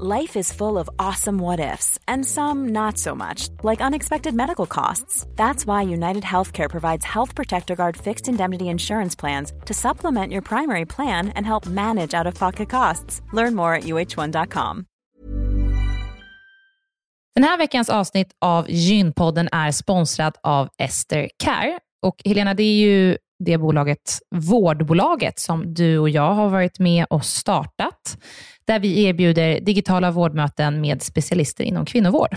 Life is full of awesome what ifs, and some not so much, like unexpected medical costs. That's why United Healthcare provides Health Protector Guard fixed indemnity insurance plans to supplement your primary plan and help manage out of pocket costs. Learn more at uh1.com. Den här veckans avsnitt av Gynpodden är sponsrad av Ester Care. Och Helena, det är ju det bolaget, vårdbolaget, som du och jag har varit med och startat, där vi erbjuder digitala vårdmöten med specialister inom kvinnovård.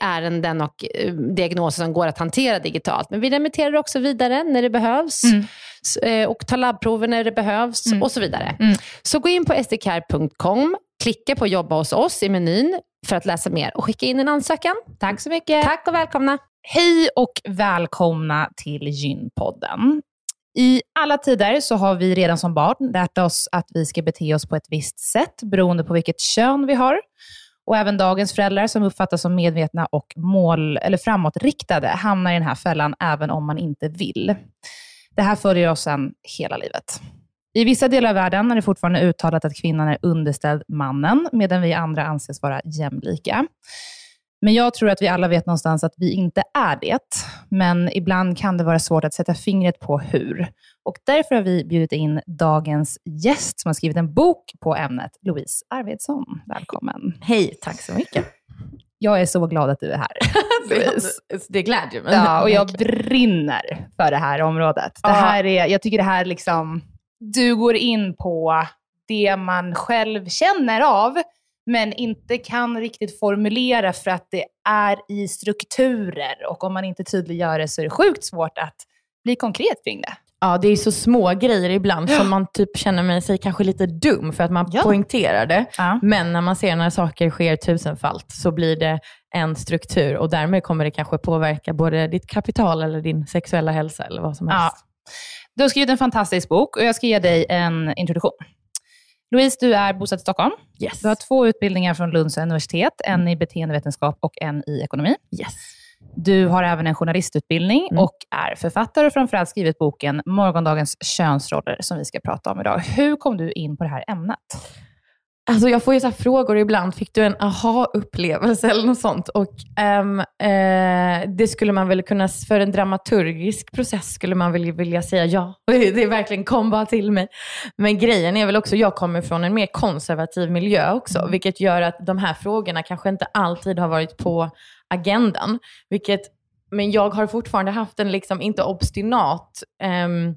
ärenden och eh, diagnoser som går att hantera digitalt. Men vi remitterar också vidare när det behövs mm. Eh, och tar labbprover när det behövs mm. och så vidare. Mm. Så gå in på sdcare.com, klicka på jobba hos oss i menyn för att läsa mer och skicka in en ansökan. Tack så mycket. Tack och välkomna. Hej och välkomna till Gynpodden. I alla tider så har vi redan som barn lärt oss att vi ska bete oss på ett visst sätt beroende på vilket kön vi har. Och även dagens föräldrar som uppfattas som medvetna och mål, eller framåtriktade hamnar i den här fällan även om man inte vill. Det här följer oss sedan hela livet. I vissa delar av världen är det fortfarande uttalat att kvinnan är underställd mannen, medan vi andra anses vara jämlika. Men jag tror att vi alla vet någonstans att vi inte är det. Men ibland kan det vara svårt att sätta fingret på hur. Och därför har vi bjudit in dagens gäst som har skrivit en bok på ämnet, Louise Arvidsson. Välkommen. Hej, tack så mycket. Jag är så glad att du är här. det glädjer mig. Ja, och jag brinner för det här området. Det här är, jag tycker det här liksom, du går in på det man själv känner av, men inte kan riktigt formulera för att det är i strukturer och om man inte tydliggör det så är det sjukt svårt att bli konkret kring det. Ja, det är så små grejer ibland ja. som man typ känner mig sig kanske lite dum för att man ja. poängterar det. Ja. Men när man ser när saker sker tusenfalt så blir det en struktur och därmed kommer det kanske påverka både ditt kapital eller din sexuella hälsa eller vad som helst. Du har skrivit en fantastisk bok och jag ska ge dig en introduktion. Louise, du är bosatt i Stockholm. Yes. Du har två utbildningar från Lunds universitet, en i beteendevetenskap och en i ekonomi. Yes. Du har även en journalistutbildning mm. och är författare och framförallt skrivit boken Morgondagens könsroller som vi ska prata om idag. Hur kom du in på det här ämnet? Alltså jag får ju så frågor ibland, fick du en aha-upplevelse eller något sånt? Och um, eh, det skulle man väl kunna, för en dramaturgisk process skulle man väl vilja säga ja. Det verkligen kom bara till mig. Men grejen är väl också, jag kommer från en mer konservativ miljö också, mm. vilket gör att de här frågorna kanske inte alltid har varit på agendan. Vilket, men jag har fortfarande haft en, liksom, inte obstinat, um,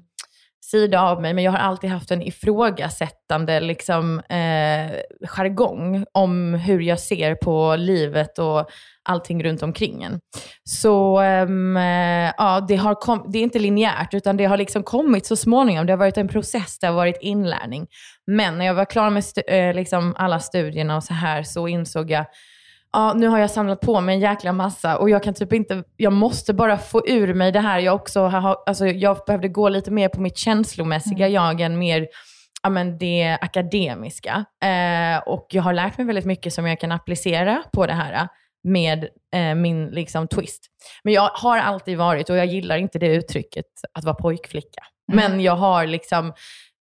sida av mig, men jag har alltid haft en ifrågasättande liksom, eh, jargong om hur jag ser på livet och allting runt omkring en. Så ehm, eh, ja, det, har kom, det är inte linjärt, utan det har liksom kommit så småningom. Det har varit en process, det har varit inlärning. Men när jag var klar med stu- eh, liksom alla studierna och så här, så insåg jag ja, nu har jag samlat på mig en jäkla massa och jag kan typ inte, jag måste bara få ur mig det här. Jag, också har, alltså, jag behövde gå lite mer på mitt känslomässiga Mm. jag än mer ja, men det akademiska. Eh, och jag har lärt mig väldigt mycket som jag kan applicera på det här med eh, min liksom, twist. Men jag har alltid varit, och jag gillar inte det uttrycket, att vara pojkflicka. Mm. Men jag har liksom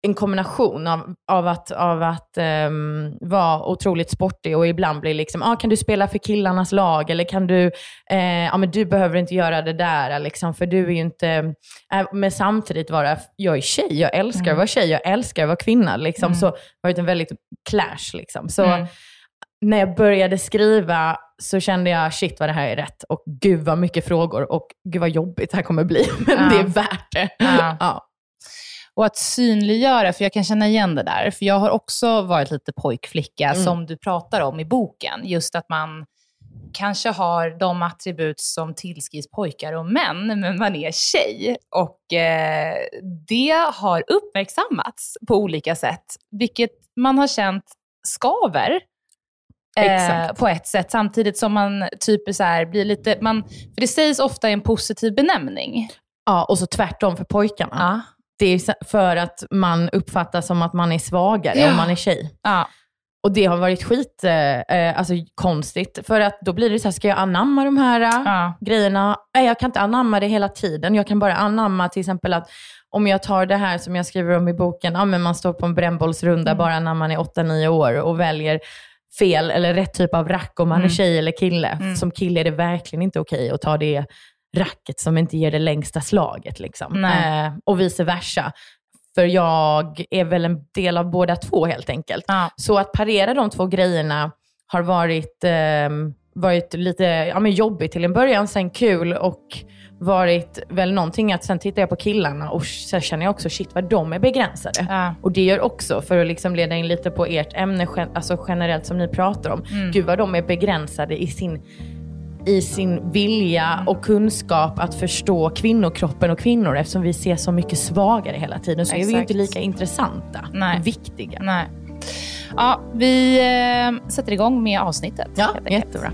en kombination av, av att, av att ehm, vara otroligt sportig och ibland bli liksom, ah, kan du spela för killarnas lag? Eller kan du, eh, ja men du behöver inte göra det där, liksom, för du är ju inte, äh, men samtidigt vara, jag är tjej, jag älskar att vara tjej, jag älskar att vara kvinna. Liksom, Mm. Så varit en väldigt clash. Liksom. Så Mm. när jag började skriva så kände jag, shit vad det här är rätt. Och gud vad mycket frågor och gud vad jobbigt det här kommer bli. Men Ja. det är värt det. Ja. Ja. Och att synliggöra, för jag kan känna igen det där. För jag har också varit lite pojkflicka, Mm. som du pratar om i boken. Just att man kanske har de attribut som tillskrivs pojkar och män, men man är tjej. Och eh, det har uppmärksammats på olika sätt, vilket man har känt skaver. Eh, på ett sätt, samtidigt som man typ så här, blir lite, man, för det sägs ofta i en positiv benämning. ja, och så tvärtom för pojkarna. Ja. Det är för att man uppfattas som att man är svagare Ja. om man är tjej. Ja. Och det har varit skit, eh, eh, alltså konstigt. För att då blir det så här, ska jag anamma de här eh, Ja. grejerna? Nej, jag kan inte anamma det hela tiden. Jag kan bara anamma till exempel att om jag tar det här som jag skriver om i boken, ja, men man står på en brännbollsrunda Mm. bara när man är 8-9 år och väljer fel eller rätt typ av rack om man Mm. är tjej eller kille. Mm. Som kille är det verkligen inte okej att ta det racket som inte ger det längsta slaget. Liksom. Eh, och vice versa. För jag är väl en del av båda två helt enkelt. Ja. Så att parera de två grejerna har varit, ehm, varit lite ja, men jobbigt till en början, sen kul och varit väl någonting att sen tittar jag på killarna och så känner jag också shit vad de är begränsade. Ja. Och det gör också, för att liksom leda in lite på ert ämne alltså generellt som ni pratar om, Mm. gud vad de är begränsade i sin i sin vilja och kunskap att förstå kvinnokroppen och kvinnor eftersom vi ser så mycket svagare hela tiden så är vi ju Exakt. inte lika intressanta Nej. och viktiga. Nej. Ja, vi eh, sätter igång med avsnittet. Ja, jättebra.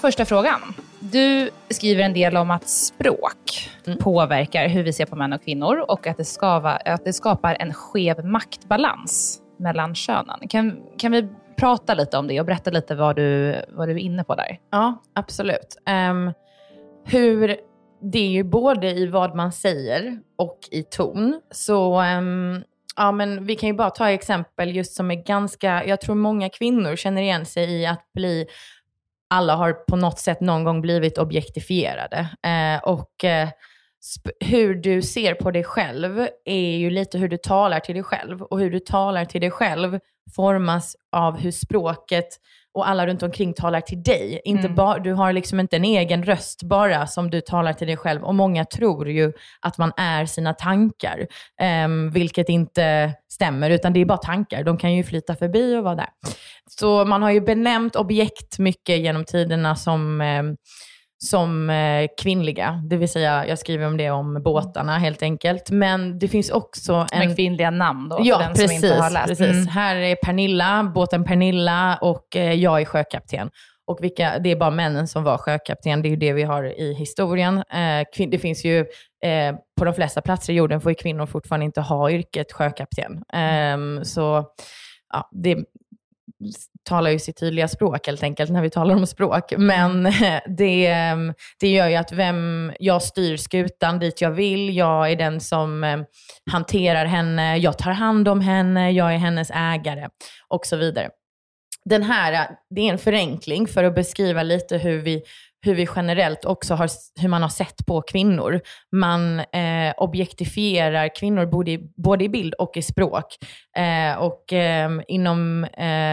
Första frågan. Du skriver en del om att språk Mm. påverkar hur vi ser på män och kvinnor och att det, skava, att det skapar en skev maktbalans mellan könen. Kan, kan vi prata lite om det och berätta lite vad du, vad du är inne på där? Ja, absolut. Ehm, hur, det är ju både i vad man säger och i ton. Så ehm, ja, men vi kan ju bara ta exempel just som är ganska, jag tror många kvinnor känner igen sig i att bli alla har på något sätt någon gång blivit objektifierade. Eh, och eh, hur du ser på dig själv är ju lite hur du talar till dig själv. Och hur du talar till dig själv formas av hur språket och alla runt omkring talar till dig. Inte Mm. du har liksom inte en egen röst bara som du talar till dig själv. Och många tror ju att man är sina tankar, ehm, vilket inte stämmer, utan det är bara tankar. De kan ju flyta förbi och vara där. Så man har ju benämnt objekt mycket genom tiderna som, ehm, som eh, kvinnliga. Det vill säga, jag skriver om det om båtarna helt enkelt. Men det finns också en... Med kvinnliga namn då, Ja, för den precis. som inte har läst. precis. Mm. Här är Pernilla, båten Pernilla och eh, jag är sjökapten. Och vilka, det är bara männen som var sjökapten, det är ju det vi har i historien. Eh, det finns ju, på de flesta platser i jorden får ju kvinnor fortfarande inte ha yrket sjökapten. Ehm, så ja, det talar ju sitt tydliga språk helt enkelt när vi talar om språk. Men det, ehm, det gör ju att vem, jag styr skutan dit jag vill, jag är den som ehm, hanterar henne, jag tar hand om henne, jag är hennes ägare och så vidare. Den här, eh, det är en förenkling för att beskriva lite hur vi, hur vi generellt också har, hur man har sett på kvinnor. Man eh, objektifierar kvinnor både i, både i bild och i språk. Eh, och eh, inom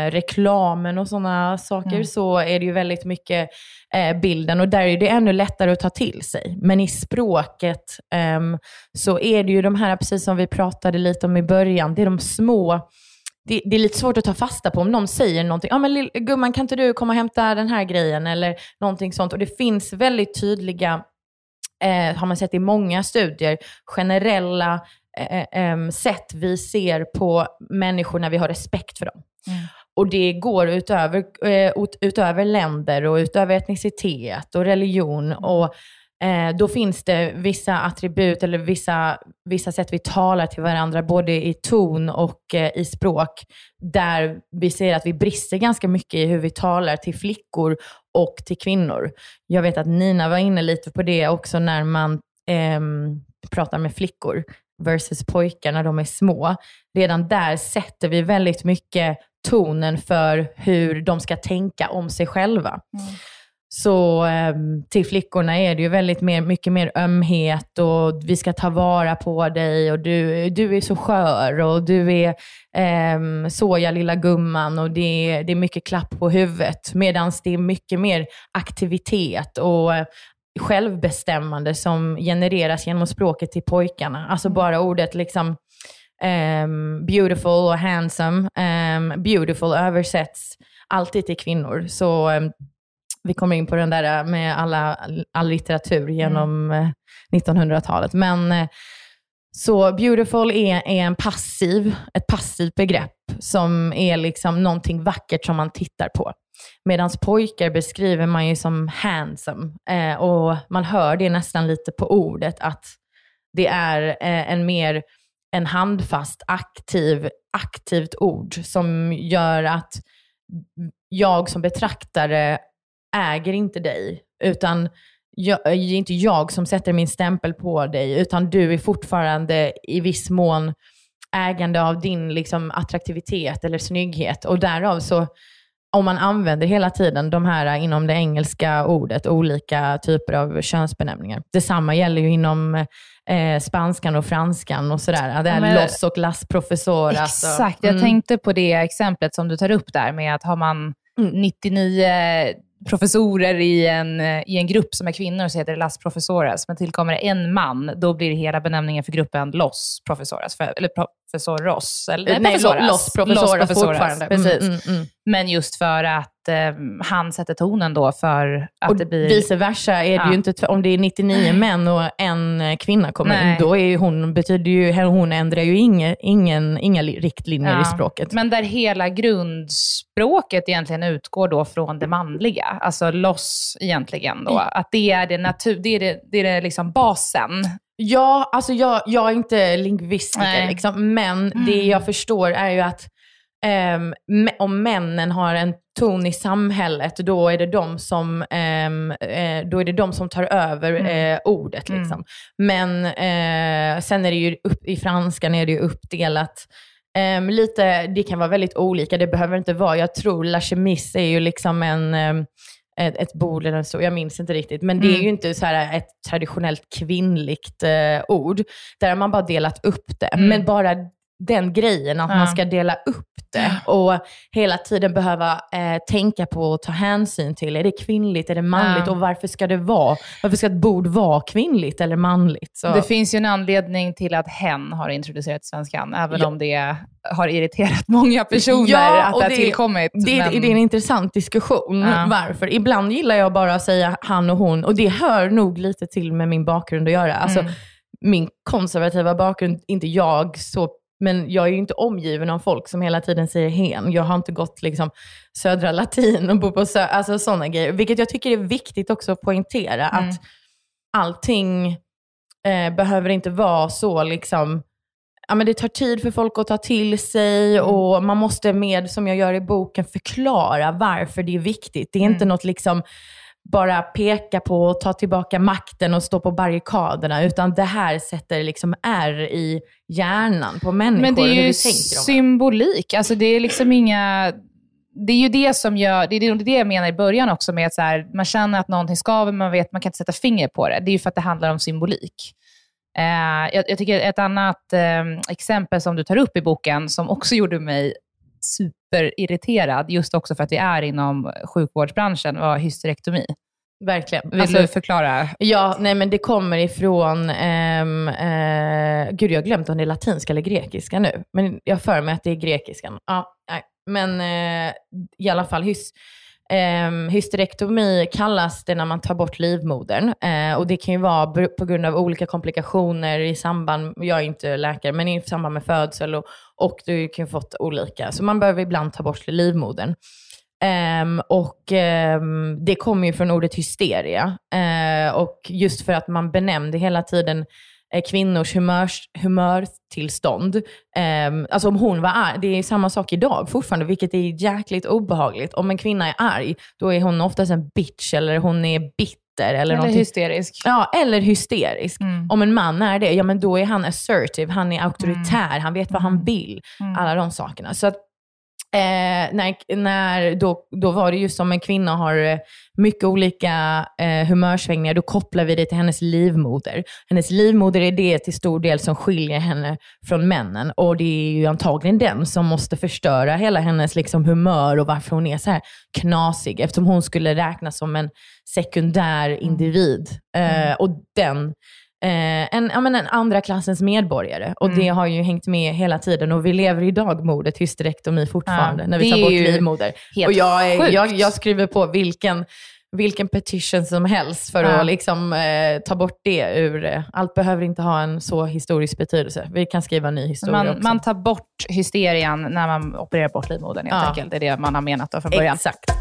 reklamen och sådana saker mm. så är det ju väldigt mycket eh, bilden och där är det ännu lättare att ta till sig. Men i språket ehm, så är det ju de här, precis som vi pratade lite om i början, det är de små det, det, är lite svårt att ta fasta på om någon säger någonting. Ja, men gumman, kan inte du komma och hämta den här grejen? Eller någonting sånt. Och det finns väldigt tydliga, eh, har man sett i många studier, generella eh, eh, sätt vi ser på människor när vi har respekt för dem. Mm. Och det går utöver, eh, utöver länder och utöver etnicitet och religion. Och eh, då finns det vissa attribut eller vissa, vissa sätt vi talar till varandra, både i ton och eh, i språk, där vi ser att vi brister ganska mycket i hur vi talar till flickor och till kvinnor. Jag vet att Nina var inne lite på det också när man eh, pratar med flickor versus pojkar när de är små. Redan där sätter vi väldigt mycket tonen för hur de ska tänka om sig själva. Mm. Så eh, till flickorna är det ju väldigt mer, mycket mer ömhet och vi ska ta vara på dig och du, du är så skör och du är eh, såja lilla gumman och det är, det är mycket klapp på huvudet. Medan det är mycket mer aktivitet och eh, självbestämmande som genereras genom språket till pojkarna. Alltså mm. bara ordet liksom um, beautiful och handsome. Um, beautiful översätts alltid till kvinnor. Så um, vi kommer in på den där med alla, all litteratur genom mm. 1900-talet. Eh, Men eh, så beautiful är, är en passiv, ett passivt begrepp som är liksom någonting vackert som man tittar på. Medan pojkar beskriver man ju som handsome. Eh, och man hör det nästan lite på ordet, att det är eh, en mer en handfast, aktiv, aktivt ord som gör att jag som betraktare äger inte dig, utan jag, det är inte jag som sätter min stämpel på dig, utan du är fortfarande i viss mån ägande av din liksom, attraktivitet eller snygghet. Och därav så, om man använder hela tiden de här inom det engelska ordet, olika typer av könsbenämningar. Detsamma gäller ju inom eh, spanskan och franskan och sådär. Det är ja, los och las professoras. Exakt, alltså. mm. jag tänkte på det exemplet som du tar upp där med att har man 99 mm professorer i en, i en grupp som är kvinnor så heter det las professoras. Men tillkommer en man, då blir hela benämningen för gruppen los professoras. För, eller professoros. Eller, nej, professoras. Los professoras, los professoras fortfarande. Precis. Mm, mm, mm. Men just för att eh, han sätter tonen då för att och det blir... Vice versa är det ja. ju inte, om det är 99 män och en kvinna kommer in, då är hon, betyder ju, hon ändrar ju inga, ingen, inga riktlinjer ja. i språket. Men där hela grundspråket egentligen utgår då från det manliga, alltså loss egentligen då. Mm. Att det är det natur, det är det, det är det liksom basen. Ja, alltså jag, jag är inte lingvistiker, liksom, men mm. det jag förstår är ju att Um, om männen har en ton i samhället, då är det de som, um, uh, då är det de som tar över mm. uh, ordet. Mm. Liksom. Men uh, sen är det ju upp, i franskan är det ju uppdelat um, lite, det kan vara väldigt olika, det behöver inte vara, jag tror la chemise är ju liksom en ett, ett bord eller så, jag minns inte riktigt. Men det är ju mm. inte så här ett traditionellt kvinnligt eh, ord. Där har man bara delat upp det. Mm. Men bara den grejen, att ja. man ska dela upp det och hela tiden behöva eh, tänka på och ta hänsyn till, är det kvinnligt, är det manligt ja. och varför ska det vara, varför ska ett bord vara kvinnligt eller manligt? Så. Det finns ju en anledning till att hen har introducerat svenskan, även ja. om det har irriterat många personer ja, att det har tillkommit. Det, men... det, är en intressant diskussion, varför. Ibland gillar jag bara att säga han och hon och det hör nog lite till med min bakgrund att göra. Alltså, mm. Min konservativa bakgrund, inte jag så men jag är ju inte omgiven av folk som hela tiden säger hen. Jag har inte gått liksom södra latin och bor på sö alltså sådana grejer. Vilket jag tycker är viktigt också att poängtera. Mm. Att allting eh, behöver inte vara så liksom, ja, men det tar tid för folk att ta till sig mm. och man måste med, som jag gör i boken, förklara varför det är viktigt. Det är mm. inte något liksom bara peka på och ta tillbaka makten och stå på barrikaderna, utan det här sätter liksom R i hjärnan på människor. Men det är ju symbolik. Alltså det är liksom inga det är ju det som gör, det är det, jag menar i början också med att så här, man känner att någonting skaver, men man vet man kan inte sätta finger på det. Det är ju för att det handlar om symbolik. Eh, jag, jag, tycker ett annat eh, exempel som du tar upp i boken, som också gjorde mig superirriterad, just också för att vi är inom sjukvårdsbranschen, var hysterektomi. Verkligen. Vill Alltså, du förklara? Ja, nej men det kommer ifrån, ehm, eh, gud jag har glömt om det är latinska eller grekiska nu, men jag för mig att det är grekiskan. Ja, nej. Men eh, i alla fall, hys, ehm, hysterektomi kallas det när man tar bort livmodern. Eh, och det kan ju vara på grund av olika komplikationer i samband, jag är inte läkare, men i samband med födsel och, och du kan ju fått olika. Så man behöver ibland ta bort livmodern. Um, och um, det kommer ju från ordet hysteria. Uh, och just för att man benämnde hela tiden eh, kvinnors humörs, humörtillstånd. Um, alltså om hon var arg, det är samma sak idag fortfarande, vilket är jäkligt obehagligt. Om en kvinna är arg, då är hon oftast en bitch eller hon är bitter. Eller, Eller någonting. hysterisk. Ja, eller hysterisk. Mm. Om en man är det, ja men då är han assertive, han är auktoritär, han vet vad han vill. Mm. Alla de sakerna. Så att, eh, när, när, då, då var det just som en kvinna har eh, mycket olika eh, humörsvängningar, då kopplar vi det till hennes livmoder. Hennes livmoder är det till stor del som skiljer henne från männen. Och det är ju antagligen den som måste förstöra hela hennes liksom, humör och varför hon är så här knasig. Eftersom hon skulle räknas som en sekundär individ. Eh, och den Eh, en, ja, men en andra klassens medborgare. Och det har ju hängt med hela tiden. Och vi lever idag mordet hysterektomi fortfarande, Ja, när vi tar bort livmoder. Och jag, är, jag, jag skriver på vilken, vilken petition som helst för Ja. att liksom, eh, ta bort det ur... Eh, allt behöver inte ha en så historisk betydelse. Vi kan skriva en ny historia Man, också. man tar bort hysterian när man opererar bort livmodern helt Ja. enkelt. Det är det man har menat då från början. Exakt.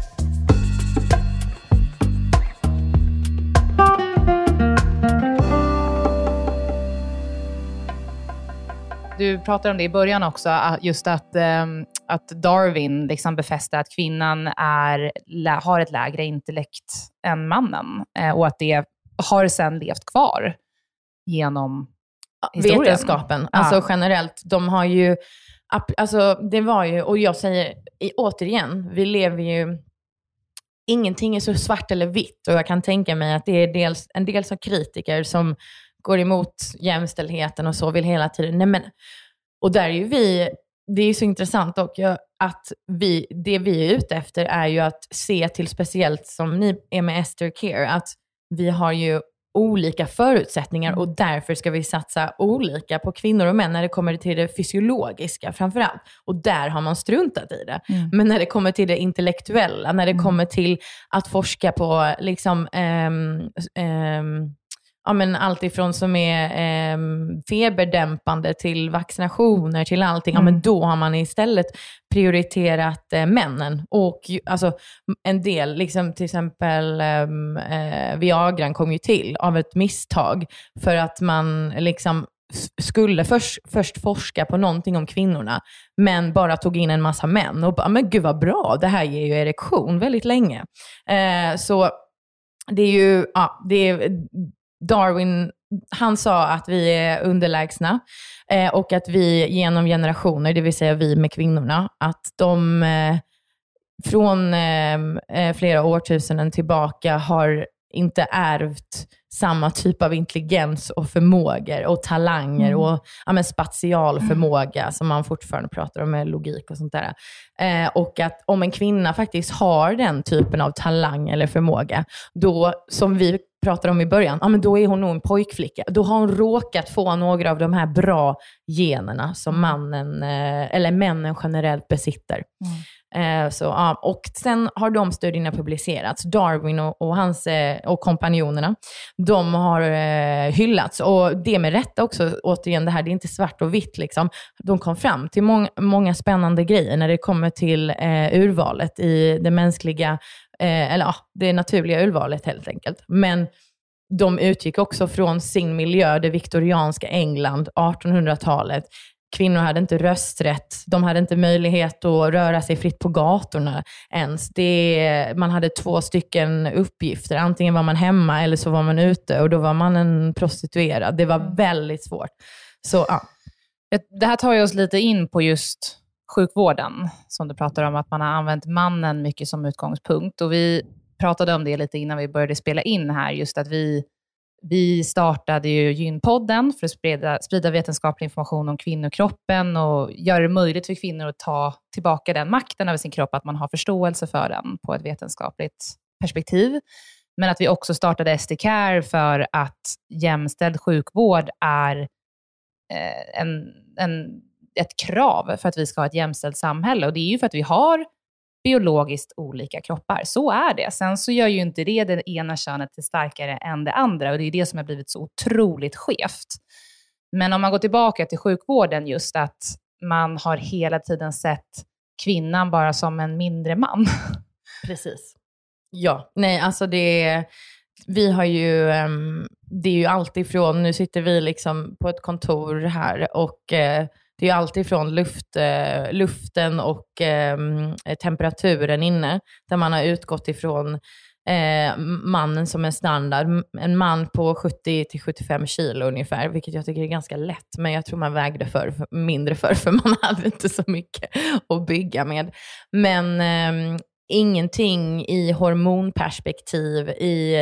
Du pratade om det i början också, just att, ehm, att Darwin liksom befäste att kvinnan är, har ett lägre intellekt än mannen eh, och att det har sedan levt kvar genom historien. Vetenskapen, alltså Ja. generellt. De har ju, alltså det var ju, och jag säger återigen, vi lever ju, ingenting är så svart eller vitt. Och jag kan tänka mig att det är dels, en del som kritiker som går emot jämställdheten och så vill hela tiden, nej men, och där är ju vi, det är ju så intressant och att vi, det vi är ute efter är ju att se till speciellt som ni är med Esther Care, att vi har ju olika förutsättningar och därför ska vi satsa olika på kvinnor och män när det kommer till det fysiologiska framförallt. Och där har man struntat i det. Mm. Men när det kommer till det intellektuella, när det kommer till att forska på liksom, ehm, ehm, ja, men allt ifrån som är ehm, feberdämpande till vaccinationer till allting, ja, men då har man istället prioriterat eh, männen. Och alltså, en del, liksom, till exempel ehm, eh, Viagran kom ju till av ett misstag för att man liksom skulle först, först forska på någonting om kvinnorna, men bara tog in en massa män och bara, men gud vad bra, det här ger ju erektion väldigt länge. Eh, så det är ju, ja, det är Darwin, han sa att vi är underlägsna eh, och att vi genom generationer, det vill säga vi med kvinnorna, att de eh, från eh, eh, flera årtusenden tillbaka har inte ärvt samma typ av intelligens och förmågor och talanger och ja, spatial förmåga som man fortfarande pratar om med logik och sånt där. Eh, och att om en kvinna faktiskt har den typen av talang eller förmåga, då, som vi pratade om i början, ja, men då är hon nog en pojkflicka. Då har hon råkat få några av de här bra generna som mannen, eh, eller männen generellt besitter. Eh, så, ja, och sen har de studierna publicerats. Darwin och, och, hans, eh, och kompanjonerna, de har hyllats. Och det med rätta också, återigen, det här det är inte svart och vitt. Liksom. De kom fram till mång, många spännande grejer när det kommer till eh, urvalet i det mänskliga, eh, eller ja, det naturliga urvalet helt enkelt. Men de utgick också från sin miljö, det viktorianska England, 1800-talet. Kvinnor hade inte rösträtt, de hade inte möjlighet att röra sig fritt på gatorna ens. Det, man hade två stycken uppgifter, antingen var man hemma eller så var man ute och då var man en prostituerad. Det var väldigt svårt. Så ja, Det här tar ju oss lite in på just sjukvården, som du pratar om, att man har använt mannen mycket som utgångspunkt. Och vi pratade om det lite innan vi började spela in här, just att vi, vi startade ju Gynpodden för att sprida, sprida vetenskaplig information om kvinnokroppen och göra det möjligt för kvinnor att ta tillbaka den makten över sin kropp, att man har förståelse för den på ett vetenskapligt perspektiv. Men att vi också startade SD Care för att jämställd sjukvård är eh, en, en, ett krav för att vi ska ha ett jämställt samhälle. Och det är ju för att vi har biologiskt olika kroppar. Så är det. Sen så gör ju inte det det ena könet till starkare än det andra och det är det som har blivit så otroligt skevt. Men om man går tillbaka till sjukvården, just att man har hela tiden sett kvinnan bara som en mindre man. Precis. Ja, nej alltså det vi har ju, ehm, det är ju alltid från, nu sitter vi liksom på ett kontor här och eh, det är alltid från luft, eh, luften och eh, temperaturen inne, där man har utgått ifrån eh, mannen som en standard. En man på 70-75 kilo ungefär, vilket jag tycker är ganska lätt, men jag tror man vägde för, mindre för, för man hade inte så mycket att bygga med. Men ehm, ingenting i hormonperspektiv, i,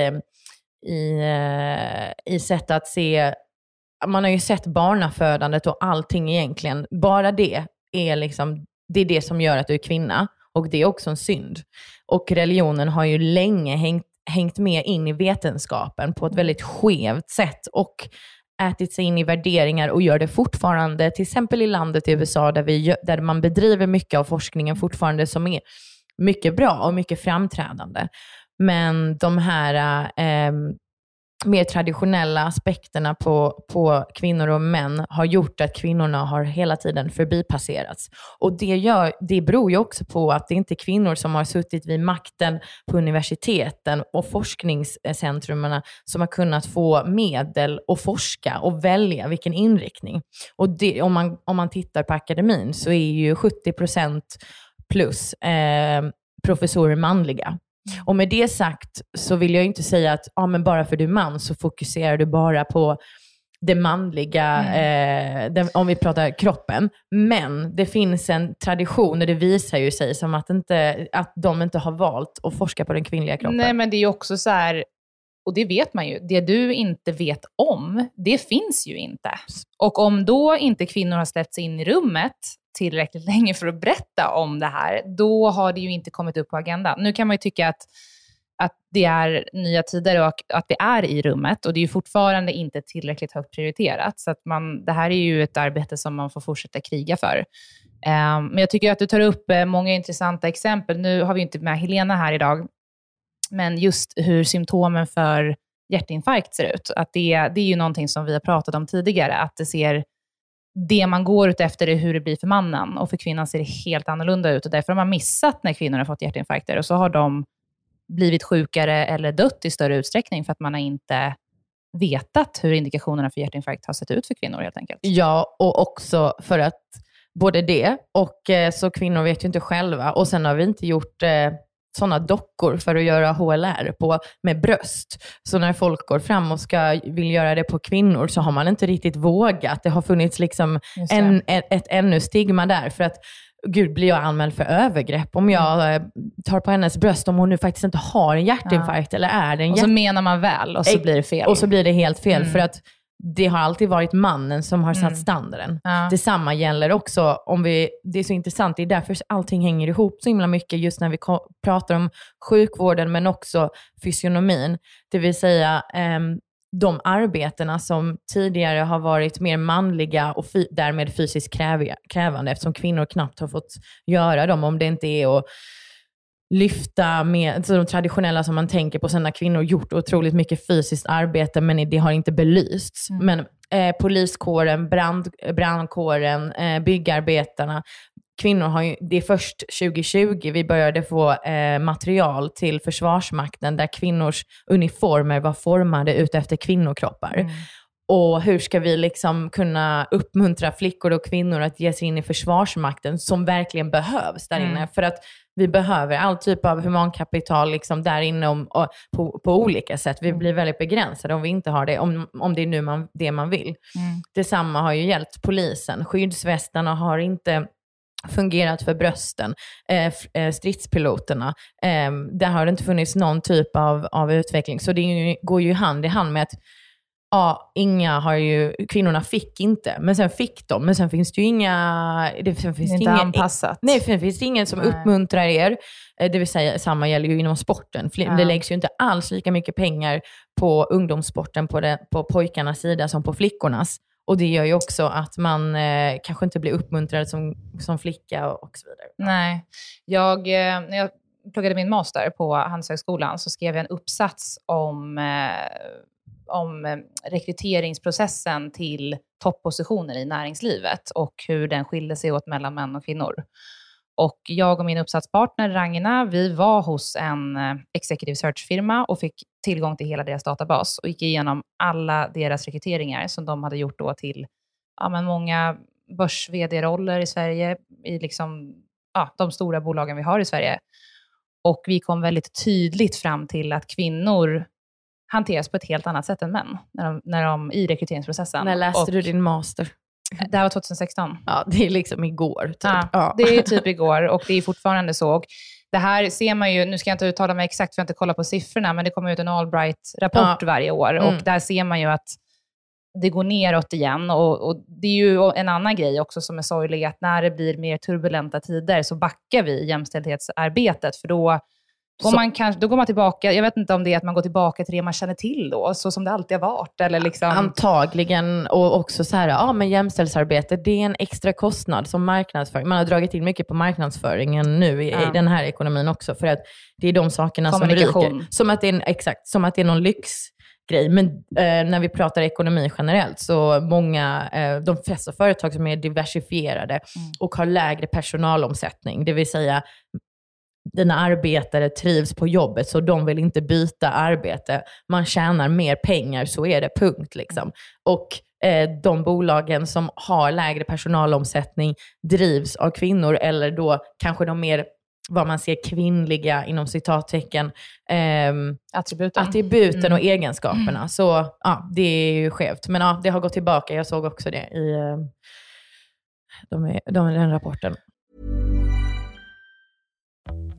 i, eh, i sätt att se man har ju sett barnafödandet och allting egentligen. Bara det är, liksom, det är det som gör att du är kvinna. Och det är också en synd. Och religionen har ju länge hängt, hängt med in i vetenskapen på ett väldigt skevt sätt. Och ätit sig in i värderingar och gör det fortfarande, till exempel i landet i USA, där, vi, där man bedriver mycket av forskningen fortfarande som är mycket bra och mycket framträdande. Men de här eh, mer traditionella aspekterna på, på kvinnor och män har gjort att kvinnorna har hela tiden förbipasserats. Och det, gör, det beror ju också på att det inte är kvinnor som har suttit vid makten på universiteten och forskningscentrumen som har kunnat få medel att forska och välja vilken inriktning. Och det, om, man, om man tittar på akademin så är ju 70 procent plus eh, professorer manliga. Mm. Och med det sagt så vill jag inte säga att ah, men bara för du är man så fokuserar du bara på det manliga, mm. eh, den, om vi pratar kroppen. Men det finns en tradition och det visar ju sig som att, inte, att de inte har valt att forska på den kvinnliga kroppen. Nej, men det är ju också så här, och det vet man ju, det du inte vet om, det finns ju inte. Och om då inte kvinnor har släppts in i rummet tillräckligt länge för att berätta om det här, då har det ju inte kommit upp på agendan. Nu kan man ju tycka att, att det är nya tider och att vi är i rummet och det är ju fortfarande inte tillräckligt högt prioriterat. Så att man, det här är ju ett arbete som man får fortsätta kriga för. Ehm, men jag tycker att du tar upp eh, många intressanta exempel. Nu har vi inte med Helena här idag, men just hur symptomen för hjärtinfarkt ser ut. Att det, det är ju någonting som vi har pratat om tidigare, att det ser det man går ut efter är hur det blir för mannen och för kvinnan ser det helt annorlunda ut. Och därför har man missat när kvinnor har fått hjärtinfarkter och så har de blivit sjukare eller dött i större utsträckning för att man har inte vetat hur indikationerna för hjärtinfarkt har sett ut för kvinnor helt enkelt. Ja, och också för att både det och eh, så kvinnor vet ju inte själva. Och sen har vi inte gjort eh, sådana dockor för att göra HLR på, med bröst. Så när folk går fram och ska, vill göra det på kvinnor så har man inte riktigt vågat. Det har funnits liksom en, ett, ett ännu stigma där. För att Gud, blir jag anmäld för övergrepp om jag mm. eh, tar på hennes bröst om hon nu faktiskt inte har en hjärtinfarkt? Ja. Eller är det en Och så menar man väl och så blir det fel. Och så blir det helt fel. Mm. För att det har alltid varit mannen som har satt mm. standarden. Ja. Detsamma gäller också om vi, det är så intressant, det är därför allting hänger ihop så himla mycket just när vi pratar om sjukvården men också fysionomin. Det vill säga eh, de arbetena som tidigare har varit mer manliga och därmed fysiskt krävande eftersom kvinnor knappt har fått göra dem om det inte är att lyfta med alltså de traditionella som man tänker på. Sen har kvinnor gjort otroligt mycket fysiskt arbete, men det har inte belysts. Mm. Men eh, poliskåren, brand, brandkåren, eh, byggarbetarna, kvinnor har ju, det är först 2020 vi började få eh, material till Försvarsmakten där kvinnors uniformer var formade utefter kvinnokroppar. Mm. Och hur ska vi liksom kunna uppmuntra flickor och kvinnor att ge sig in i Försvarsmakten som verkligen behövs där inne? Mm. För att vi behöver all typ av humankapital liksom där inne om, på, på olika sätt. Vi blir väldigt begränsade om vi inte har det, om, om det är nu man, det man vill. Mm. Detsamma har ju gällt polisen. Skyddsvästarna har inte fungerat för brösten, eh, eh, stridspiloterna. Eh, där har det inte funnits någon typ av, av utveckling. Så det ju, går ju hand i hand med att ja, inga har ju, kvinnorna fick inte, men sen fick de. Men sen finns det ju inga... Det, sen finns det inte ingen, anpassat. Nej, sen finns det ingen som Nej. uppmuntrar er. Eh, Det vill säga, samma gäller ju inom sporten. Ja. Det läggs ju inte alls lika mycket pengar på ungdomssporten på, det, på pojkarnas sida som på flickornas. Och det gör ju också att man eh, kanske inte blir uppmuntrad som, som flicka och, och så vidare. Nej. Jag, eh, när jag pluggade min master på Handelshögskolan så skrev jag en uppsats om, eh, om eh, rekryteringsprocessen till toppositioner i näringslivet och hur den skilde sig åt mellan män och kvinnor. Och jag och min uppsatspartner Ragna, vi var hos en eh, executive search-firma och fick tillgång till hela deras databas och gick igenom alla deras rekryteringar som de hade gjort då till ja, men många börs roller i Sverige, i liksom, ja, de stora bolagen vi har i Sverige. Och vi kom väldigt tydligt fram till att kvinnor hanteras på ett helt annat sätt än män när de, när de, i rekryteringsprocessen. När läste och, du din master? Det här var 2016. Ja, det är liksom igår. Typ. Ja, Ja. Det är typ igår och det är fortfarande så. Och det här ser man ju, nu ska jag inte uttala mig exakt för jag har inte kollat på siffrorna, men det kommer ut en Allbright-rapport Ja. varje år Mm. och där ser man ju att det går neråt igen. Och, och det är ju en annan grej också som är sorglig, att när det blir mer turbulenta tider så backar vi i jämställdhetsarbetet, för då går, man kanske, då går man tillbaka, jag vet inte om det är att man går tillbaka till det man känner till då, så som det alltid har varit. Eller liksom, Antagligen, och också så här, ja men jämställdhetsarbete, det är en extra kostnad som marknadsföring. Man har dragit in mycket på marknadsföringen nu i, Ja. i den här ekonomin också, för att det är de sakerna som ryker. Som att det är en, exakt, som att det är någon lyxgrej. Men eh, när vi pratar ekonomi generellt, så många, eh, de flesta företag som är diversifierade och har lägre personalomsättning, det vill säga dina arbetare trivs på jobbet så de vill inte byta arbete. Man tjänar mer pengar, så är det, punkt. Liksom. Och eh, de bolagen som har lägre personalomsättning drivs av kvinnor eller då kanske de mer vad man ser kvinnliga, inom citattecken, ehm, attributen. attributen och egenskaperna. Så ja, det är ju skevt. Men ja, det har gått tillbaka. Jag såg också det i eh, de, de, den rapporten.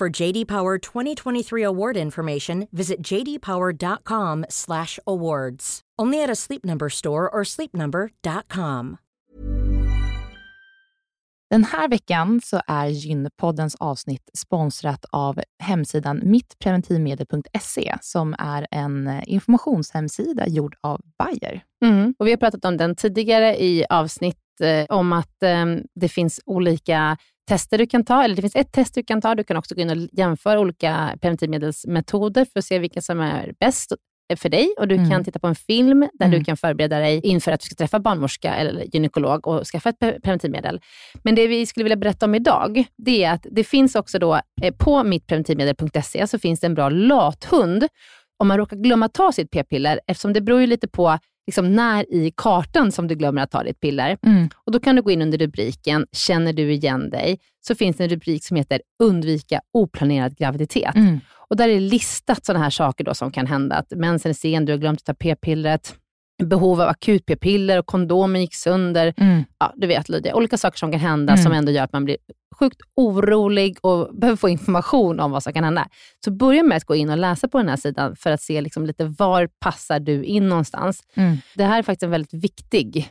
For JD Power 2023 award information, visit jdpower.com/awards. Only at a Sleep Number store or sleepnumber.com. Den här veckan så är Gynpoddens avsnitt sponsrat av hemsidan mittpreventivmedel.se som är en informationshemsida gjord av Bayer. Mm. Och vi har pratat om den tidigare i avsnitt, eh, om att eh, det finns olika tester du kan ta, eller det finns ett test du kan ta. Du kan också gå in och jämföra olika preventivmedelsmetoder för att se vilken som är bäst för dig. Och Du Mm. kan titta på en film där Mm. du kan förbereda dig inför att du ska träffa barnmorska eller gynekolog och skaffa ett pre- preventivmedel. Men det vi skulle vilja berätta om idag, det är att det finns också då eh, på mittpreventivmedel.se så finns det en bra lathund om man råkar glömma ta sitt p-piller, eftersom det beror ju lite på liksom när i kartan som du glömmer att ta ditt piller. Och Då kan du gå in under rubriken “Känner du igen dig?” så finns det en rubrik som heter “Undvika oplanerad graviditet”. Och Där är listat sådana här saker då som kan hända. Att mensen är sen, du har glömt att ta p-pillret, behov av akut p-piller och kondomen gick sönder. Ja, du vet Lydia, olika saker som kan hända Mm. som ändå gör att man blir sjukt orolig och behöver få information om vad som kan hända. Så börja med att gå in och läsa på den här sidan för att se liksom lite var passar du in någonstans. Mm. Det här är faktiskt en väldigt viktig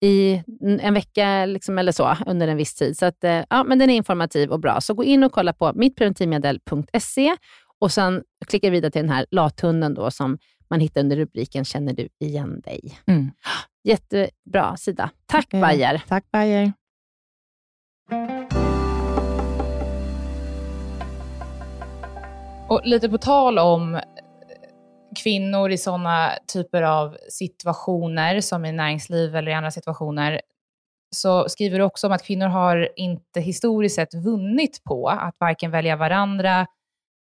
i en vecka liksom, eller så under en viss tid. Så att, eh, ja, men den är informativ och bra. Så gå in och kolla på mittpreventivmedel.se och sen klicka vidare till den här lathunden då, som man hittar under rubriken Känner du igen dig? Mm. Jättebra sida. Tack Eh, Bayer. Tack Bayer. Och lite på tal om kvinnor i sådana typer av situationer, som i näringsliv eller i andra situationer, så skriver du också om att kvinnor har inte historiskt sett vunnit på att varken välja varandra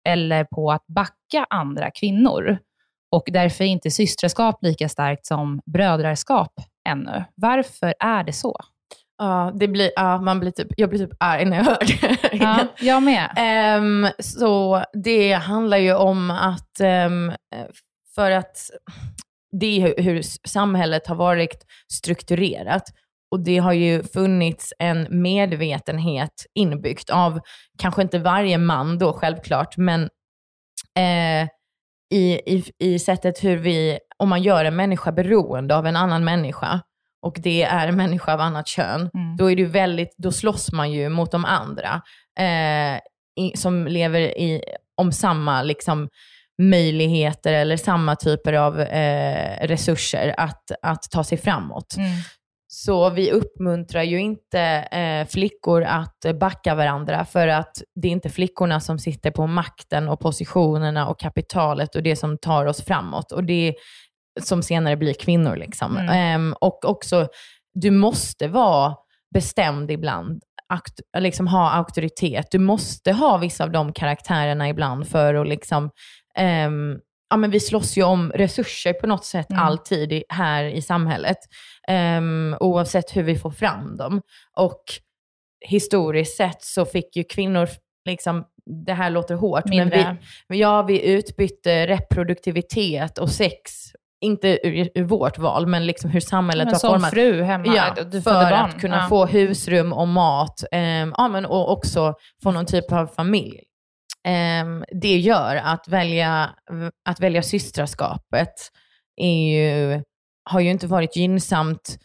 eller på att backa andra kvinnor. Och därför är inte systraskap lika starkt som brödraskap ännu. Varför är det så? Ja, det blir, ja, man blir typ, jag blir typ arg när jag hör det. Ja, jag med. Ehm, så det handlar ju om att, ehm, för att det är hur, hur samhället har varit strukturerat. Och det har ju funnits en medvetenhet inbyggt av, kanske inte varje man då självklart, men eh, i, i, i sättet hur vi, om man gör en människa beroende av en annan människa, och det är en människa av annat kön, Mm. då, är det väldigt, då slåss man ju mot de andra eh, i, som lever i, om samma liksom, möjligheter eller samma typer av eh, resurser att, att ta sig framåt. Mm. Så vi uppmuntrar ju inte eh, flickor att backa varandra för att det är inte flickorna som sitter på makten och positionerna och kapitalet och det som tar oss framåt. Och det som senare blir kvinnor. Liksom. Mm. Ehm, och också, du måste vara bestämd ibland, akt, liksom ha auktoritet. Du måste ha vissa av de karaktärerna ibland för att liksom, ehm, ja men vi slåss ju om resurser på något sätt Mm. alltid i, här i samhället. Ehm, oavsett hur vi får fram dem. Och historiskt sett så fick ju kvinnor, liksom, det här låter hårt, men Mindre. vi, ja, vi utbytte reproduktivitet och sex, inte ur, ur vårt val, men liksom hur samhället men var som format. fru hemma, Ja, du för barn. att kunna ja. få husrum och mat ehm, ja, men, och också få någon typ av familj. Ehm, det gör att välja, att välja systraskapet är ju, har ju inte varit gynnsamt.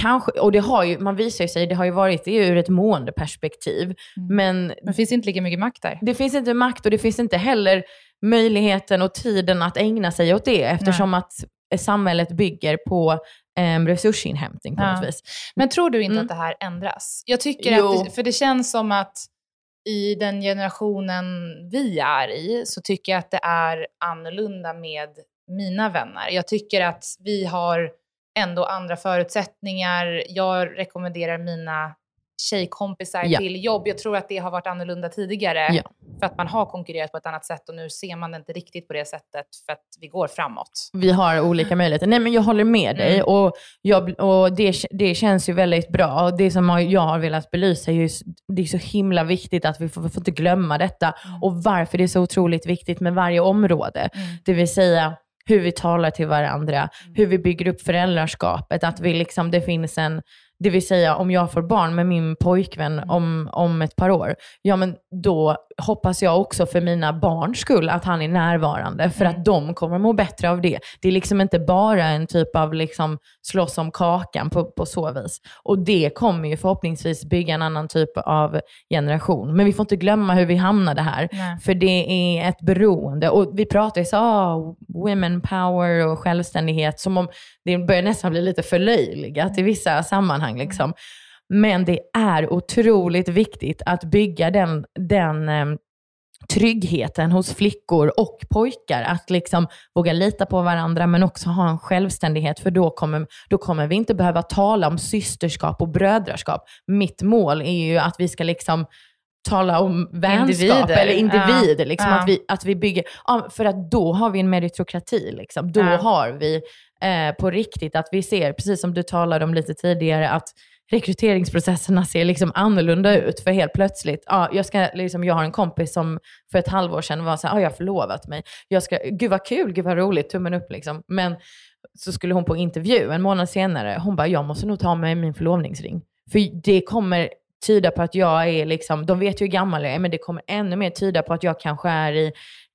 Kanske, och det har ju, man visar ju sig, det har ju varit det ur ett måendeperspektiv. Mm. Men Men det finns inte lika mycket makt där. det finns inte makt och det finns inte heller möjligheten och tiden att ägna sig åt det eftersom att samhället bygger på um, resursinhämtning på Ja. något vis. Men tror du inte Mm. att det här ändras? Jag tycker Jo. att, det, för det känns som att i den generationen vi är i så tycker jag att det är annorlunda med mina vänner. Jag tycker att vi har ändå andra förutsättningar. Jag rekommenderar mina tjejkompisar Ja. till jobb. Jag tror att det har varit annorlunda tidigare Ja. för att man har konkurrerat på ett annat sätt och nu ser man det inte riktigt på det sättet för att vi går framåt. Vi har olika möjligheter. Nej men jag håller med dig Mm. och, jag, och det, det känns ju väldigt bra. Och det som jag har velat belysa är ju, det är så himla viktigt att vi får, vi får inte glömma detta och varför det är så otroligt viktigt med varje område. Mm. Det vill säga hur vi talar till varandra, hur vi bygger upp föräldraskapet, att vi liksom, det finns en, det vill säga om jag får barn med min pojkvän om, om ett par år, ja men då hoppas jag också för mina barns skull att han är närvarande, för att de kommer må bättre av det. Det är liksom inte bara en typ av liksom slåss om kakan på, på så vis. Och det kommer ju förhoppningsvis bygga en annan typ av generation. Men vi får inte glömma hur vi hamnade här. Nej. För det är ett beroende. Och vi pratar ju så, ah, women power och självständighet, som om det börjar nästan bli lite förlöjligat i vissa sammanhang. Liksom. Men det är otroligt viktigt att bygga den, den eh, tryggheten hos flickor och pojkar. Att liksom våga lita på varandra men också ha en självständighet för då kommer, då kommer vi inte behöva tala om systerskap och brödraskap. Mitt mål är ju att vi ska liksom tala om vänskap Individer. eller individer. Ja. Liksom, Ja. Att, vi, att vi bygger, ja, för att då har vi en meritokrati. Liksom. Då har vi eh, på riktigt, att vi ser, precis som du talade om lite tidigare, att rekryteringsprocesserna ser liksom annorlunda ut. För helt plötsligt, ja, jag, ska, liksom, jag har en kompis som för ett halvår sedan var så här, ja, jag har förlovat mig. Jag ska, gud vad kul, gud vad roligt, tummen upp liksom. Men så skulle hon på intervju en månad senare, hon bara, jag måste nog ta med min förlovningsring. För det kommer tyda på att jag är liksom, de vet ju hur gammal jag är, men det kommer ännu mer tyda på att jag kanske är i,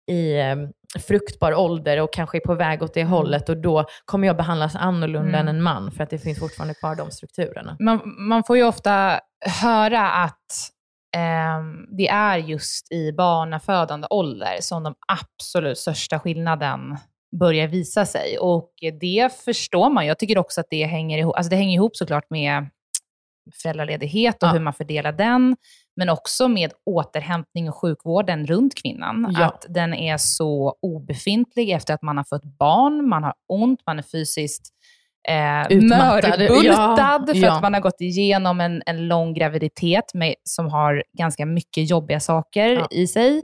i um, fruktbar ålder och kanske är på väg åt det mm. hållet och då kommer jag behandlas annorlunda mm. än en man för att det finns fortfarande kvar de strukturerna. Man, man får ju ofta höra att eh, det är just i barnafödande ålder som de absolut största skillnaden börjar visa sig. Och det förstår man. Jag tycker också att det hänger ihop, alltså det hänger ihop såklart med föräldraledighet och ja. hur man fördelar den, men också med återhämtning och sjukvården runt kvinnan. Ja. Att den är så obefintlig efter att man har fått barn, man har ont, man är fysiskt eh, mörbultad ja. för att man har gått igenom en, en lång graviditet med, som har ganska mycket jobbiga saker i sig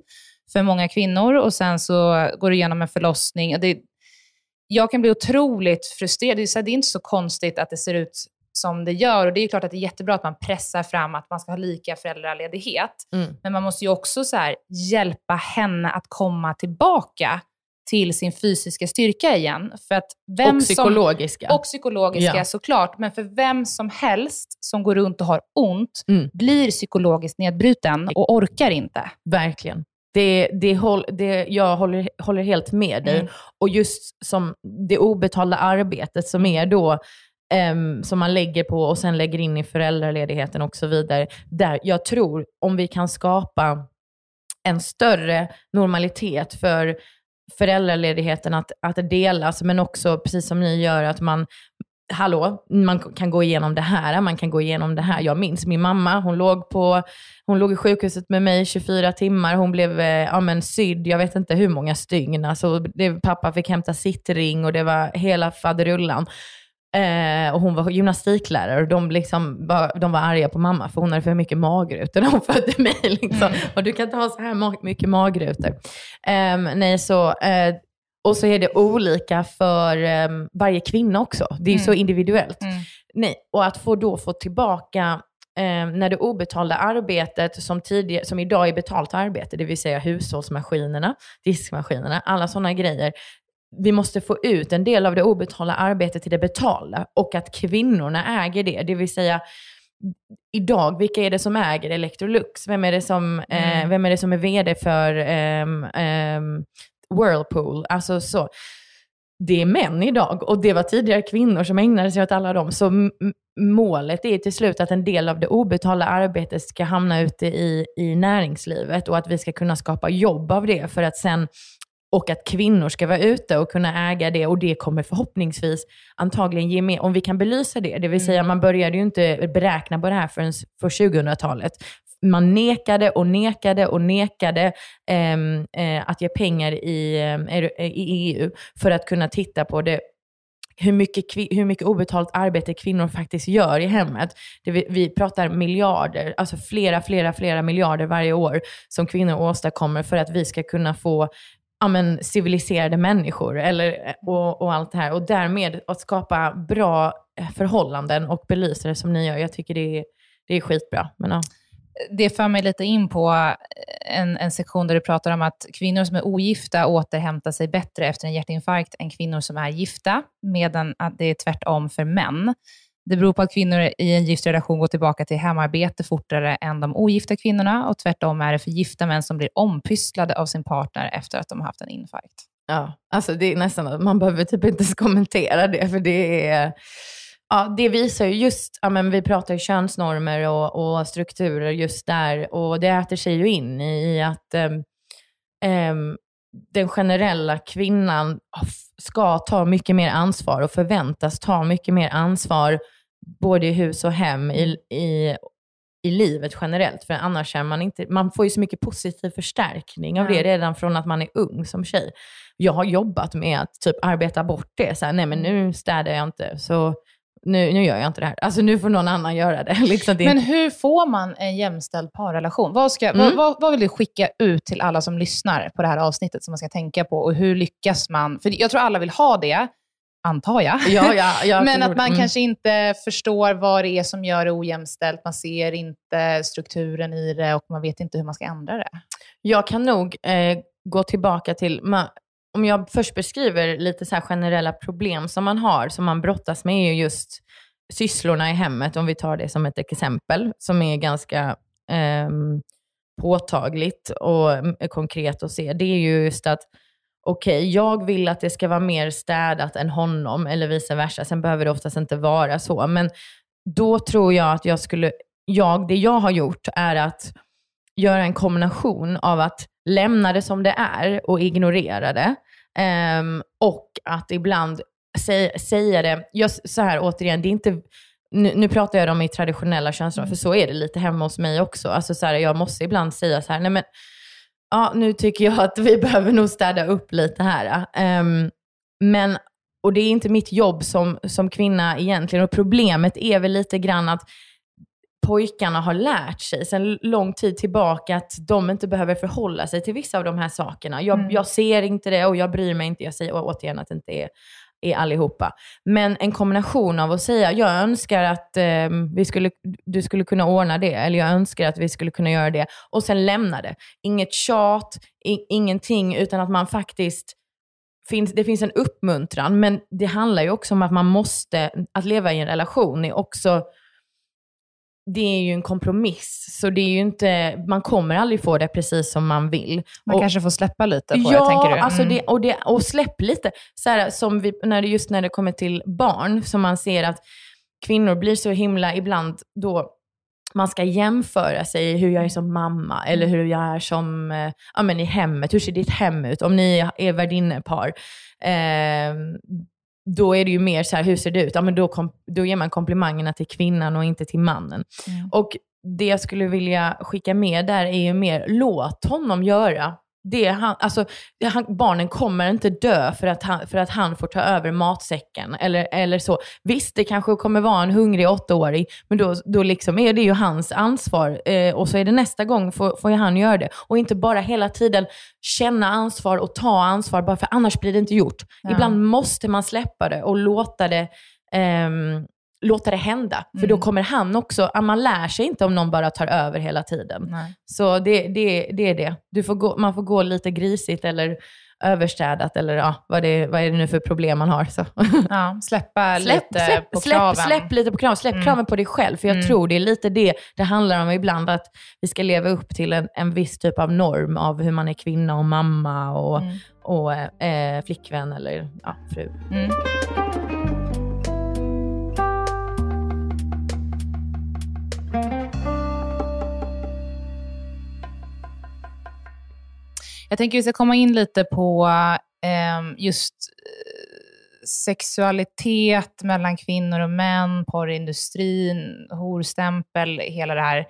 för många kvinnor. Och sen så går du igenom en förlossning. Det, jag kan bli otroligt frustrerad. Det är, det är inte så konstigt att det ser ut som det gör. Och det är klart att det är jättebra att man pressar fram att man ska ha lika föräldraledighet. Mm. Men man måste ju också så här, hjälpa henne att komma tillbaka till sin fysiska styrka igen. För att vem och psykologiska. Som, och psykologiska ja. såklart. Men för vem som helst som går runt och har ont mm. blir psykologiskt nedbruten och orkar inte. Verkligen. Det, det, håll, det, jag håller, håller helt med dig. Mm. Och just som det obetalda arbetet som är då um, som man lägger på och sen lägger in i föräldraledigheten och så vidare. Där jag tror om vi kan skapa en större normalitet för föräldraledigheten att, att delas, men också precis som ni gör, att man hallå, man kan gå igenom det här, man kan gå igenom det här. Jag minns min mamma, hon låg, på, hon låg i sjukhuset med mig 24 timmar, hon blev eh, ja, men, sydd, jag vet inte hur många stygn. Alltså, det, pappa fick hämta sitt ring och det var hela faderullan. Eh, och hon var gymnastiklärare och de, liksom var, de var arga på mamma för hon hade för mycket magrutor när hon födde mig. Liksom. Mm. Och du kan inte ha så här mycket magrutor. Eh, nej, så, eh, och så är det olika för ehm, varje kvinna också. Det är mm. så individuellt. Mm. Nej, och att få då få tillbaka ehm, när det obetalda arbetet som, tidigare, som idag är betalt arbete, det vill säga hushållsmaskinerna, diskmaskinerna, alla sådana grejer, vi måste få ut en del av det obetalda arbetet till det betalda och att kvinnorna äger det. Det vill säga, idag, vilka är det som äger Electrolux? Vem är det som, eh, mm. eh, vem är, det som är vd för eh, eh, Whirlpool? Alltså så. Det är män idag och det var tidigare kvinnor som ägnade sig åt alla dem. Så målet är till slut att en del av det obetalda arbetet ska hamna ute i, i näringslivet och att vi ska kunna skapa jobb av det för att sen och att kvinnor ska vara ute och kunna äga det och det kommer förhoppningsvis antagligen ge mer, om vi kan belysa det. Det vill säga mm. man började ju inte beräkna på det här förrän för 2000-talet. Man nekade och nekade och nekade eh, eh, att ge pengar i, eh, i EU för att kunna titta på det hur mycket, hur mycket obetalt arbete kvinnor faktiskt gör i hemmet. Det vi, vi pratar miljarder, alltså flera, flera, flera miljarder varje år som kvinnor åstadkommer för att vi ska kunna få ja, men, civiliserade människor eller, och, och allt det här. Och därmed att skapa bra eh, förhållanden och belysa det som ni gör. Jag tycker det är, det är skitbra. Men, ja. Det för mig lite in på eh, en, en sektion där du pratar om att kvinnor som är ogifta återhämtar sig bättre efter en hjärtinfarkt än kvinnor som är gifta, medan att det är tvärtom för män. Det beror på att kvinnor i en gift relation går tillbaka till hemarbete fortare än de ogifta kvinnorna och tvärtom är det för gifta män som blir ompysslade av sin partner efter att de har haft en infarkt. Ja, alltså det är nästan man behöver typ inte ens kommentera det, för det är... Ja, det visar ju just, ja, men vi pratar ju könsnormer och, och strukturer just där och det äter sig ju in i att um, um, den generella kvinnan ska ta mycket mer ansvar och förväntas ta mycket mer ansvar både i hus och hem, i, i, i livet generellt. För annars är man inte, man får ju så mycket positiv förstärkning av det redan från att man är ung som tjej. Jag har jobbat med att typ arbeta bort det. Så här, nej men nu städar jag inte, så nu, nu gör jag inte det här. Alltså nu får någon annan göra det. liksom det Men hur får man en jämställd parrelation? Vad, ska, mm. vad, vad, vad, vill du skicka ut till alla som lyssnar på det här avsnittet som man ska tänka på? Och hur lyckas man? För jag tror alla vill ha det, antar jag. Ja, ja, jag Men att man. Mm. kanske inte förstår vad det är som gör det ojämställt. Man ser inte strukturen i det och man vet inte hur man ska ändra det. Jag kan nog eh, gå tillbaka till, ma- om jag först beskriver lite så här generella problem som man har, som man brottas med, är ju just sysslorna i hemmet, om vi tar det som ett exempel, som är ganska eh, påtagligt och eh, konkret att se. Det är ju just att, okej, jag vill att det ska vara mer städat än honom, eller vice versa. Sen behöver det oftast inte vara så, men då tror jag att jag skulle, jag, det jag har gjort är att göra en kombination av att lämna det som det är och ignorera det. Ehm, och att ibland sä, säga det, jag, så här återigen, det är inte, nu, nu pratar jag om i traditionella könsroller, för så är det lite hemma hos mig också. Alltså så här, jag måste ibland säga så här, nej men, ja, nu tycker jag att vi behöver nog städa upp lite här. Ehm, men, och det är inte mitt jobb som, som kvinna egentligen. Och problemet är väl lite grann att pojkarna har lärt sig sedan lång tid tillbaka att de inte behöver förhålla sig till vissa av de här sakerna. Jag, Mm. jag ser inte det och jag bryr mig inte. Jag säger återigen att det inte är, är allihopa. Men en kombination av att säga, jag önskar att eh, vi skulle, du skulle kunna ordna det, eller jag önskar att vi skulle kunna göra det, och sen lämna det. Inget tjat, i, ingenting, utan att man faktiskt finns, det finns en uppmuntran, men det handlar ju också om att man måste, att leva i en relation är också, det är ju en kompromiss. Så det är ju inte, man kommer aldrig få det precis som man vill. Man Och- kanske får släppa lite på ja, det, tänker du? Alltså Mm. det, och, det, och släpp lite. Så här, som vi, när det, just när det kommer till barn, som man ser att kvinnor blir så himla ibland då man ska jämföra sig hur jag är som mamma eller hur jag är som eh, ja, men i hemmet. Hur ser ditt hem ut? Om ni är värdinnepar. Eh, då är det ju mer så här, hur ser det ut? Ja, men då, kom, då ger man komplimangerna till kvinnan och inte till mannen. Mm. Och det jag skulle vilja skicka med där är ju mer, låt honom göra det han, alltså, han, barnen kommer inte dö för att, han, för att han får ta över matsäcken eller, eller så. Visst, det kanske kommer vara en hungrig åttaåring, men då, då liksom är det ju hans ansvar. Eh, och så är det nästa gång får, får han göra det. Och inte bara hela tiden känna ansvar och ta ansvar, bara för annars blir det inte gjort. Ja. Ibland måste man släppa det och låta det ehm, låta det hända. För då Mm. kommer han också, man lär sig inte om någon bara tar över hela tiden. Nej. Så det, det, det är det. Du får gå, man får gå lite grisigt eller överstädat eller ja, vad, det, vad är det nu för problem man har. Så. Ja, släppa Släpp, lite släpp, på släpp, kraven. släpp lite på kraven. Släpp Mm. kraven på dig själv. För jag Mm. tror det är lite det det handlar om ibland, att vi ska leva upp till en, en viss typ av norm av hur man är kvinna och mamma och, Mm. och eh, flickvän eller ja, fru. Jag tänker vi ska komma in lite på ehm, eh, just sexualitet mellan kvinnor och män, porrindustrin, horstämpel, hela det här.